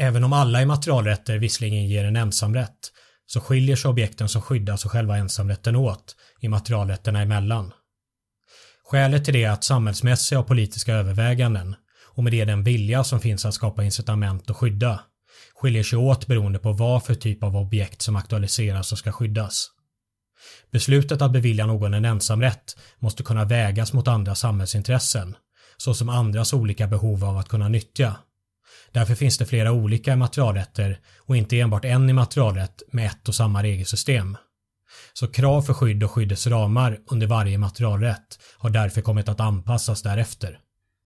Även om alla immaterialrätter visserligen ger en ensamrätt så skiljer sig objekten som skyddas och själva ensamrätten åt immaterialrätterna emellan. Skälet till det är att samhällsmässiga och politiska överväganden och med det den vilja som finns att skapa incitament och skydda skiljer sig åt beroende på vad för typ av objekt som aktualiseras och ska skyddas. Beslutet att bevilja någon en ensamrätt måste kunna vägas mot andra samhällsintressen, såsom andras olika behov av att kunna nyttja. Därför finns det flera olika materialrätter och inte enbart en immaterialrätt med ett och samma regelsystem. Så krav för skydd och skyddets ramar under varje materialrätt har därför kommit att anpassas därefter.